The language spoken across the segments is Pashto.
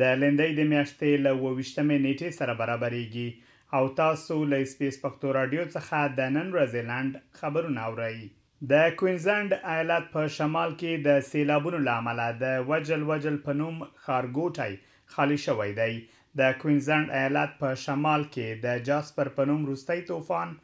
د لیندۍ د میاشتې له اووه ویشت مې نیټې سره برابریږي او تاسو له اسبیس پښتو راډیو څخه د نن ورځې لنډ خبرونه اورئ. د کوینزلنډ ایالت په شمال کې د سیلابونو له امله د وجل وجل په نوم ښارګوټی خالي شوی دی. د کوینزلنډ ایالت په شمال کې د جاسپر په نوم وروستی توفان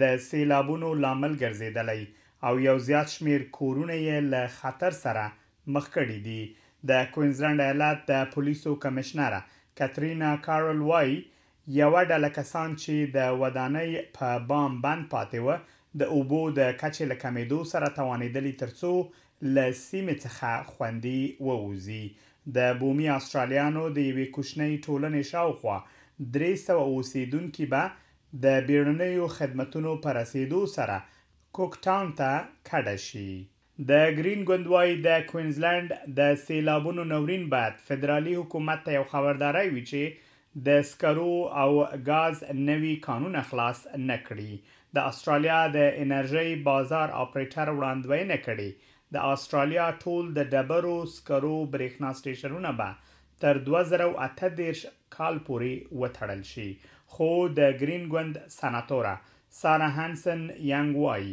د سیلابونو لامل ګرځیدلی او یو زیات شمیر کورونه یې له خطر سره مخ کړي دي. د کوینزلنډ ایالت د پولیسو کمشنره کترینا کارول وايي، یوه ډله کسان چې د ودانۍ په بام بند پاتې و، د اوبو د کچې له کمېدو سره توانېدلي ترڅو له سیمې څخه خوندي ووځي. د بومي اسټرالیانو د یوې کوچنۍ ټولنې شاوخوا درې سوه اوسېدونکي به د بیړنیو خدمتونو په رسېدو سره کوک ټاون ته کډه شي. د ګرین ګوند وايي، د کوینزلنډ د سېلابونو نورین باید فدرالي حکومت ته یو خبرداری وي چې د سکرو او ګاز نوي کانونه خلاص نه کړي. د اسټرالیا د انرژۍ بازار آپرېټر وړاندوینه کړې، د اسټرالیا ټول د ډبرو سکرو برېښنا سټېشنونه به تر دوه زره او اته دېرش کال پورې وتړل شي، خو د ګرین ګوند سناتوره ساره هنسن ینګ وايي،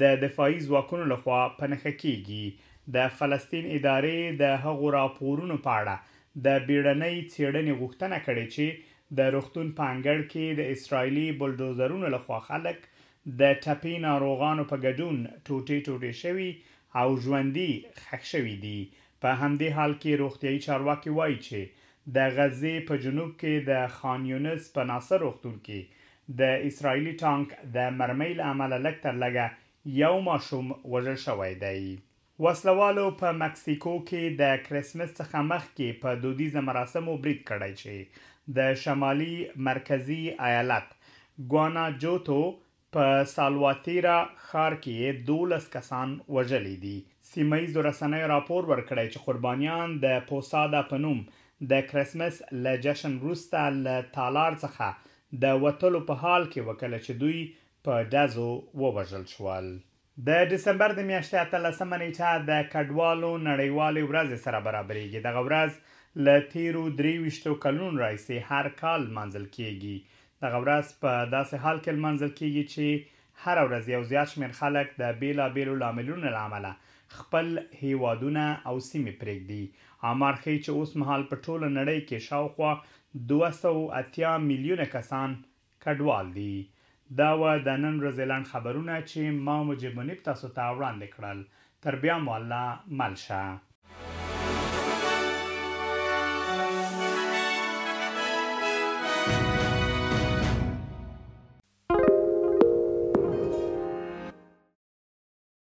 د دفاعي ځواکونو له خوا په نښه کېږي. د فلسطین ادارې د هغو راپورونو په اړه د بېړنۍ څېړنې غوښتنه کړې چې د روغتون په انګړ کې د اسراییلي بلډوزرونو له خوا خلک د ټپي ناروغانو په ګډون ټوټې ټوټې شوي او ژوندي ښخ شوي دي. په همدې حال کې روغتیايي چارواکي وايي چې د غزې په جنوب کې د خان یونس په ناصر روغتون کې د اسراییلي ټانک د مرمۍ له امله لږ تر لږه یو ماشوم وژل شوی دی. وسله والو په مکسیکو کې د کرسمس څخه مخکې په دودیزه مراسمو برید کړی چې د شمالي مرکزي ایالت ګواناجوتو په سالواتیرا ښار کې یې دوولس کسان وژلي دي. سیمه ییزو رسنیو راپور ورکړی چې قربانیان د پوسادا په نوم د کرسمس له جشن وروسته له تالار څخه د وتلو په حال کې وکله چې دوی په ډزو ووژل شول. د ډسمبر د میاشتې اتلسمه نېټه د کډوالو نړیوالې ورځې سره برابرېږي. دغه ورځ له تېرو درې ویشتو کلونو راهیسې هر کال لمانځل کېږي. دغه ورځ په داسې حال کې لمانځل کېږي چې هره ورځ یو زیات شمېر خلک د بېلابېلو لاملونو له امله خپل هېوادونه او سیمې پرېږدي. آمار ښيي چې اوسمهال په ټوله نړۍ کې شاوخوا دوه سوه او اتیا میلیونه کسان کډوال دي دا وه د نن ورځې لنډ خبرونه چې ما مجيب منيب تاسو ته وړاندې کړل تر بيا مو الله مل شه.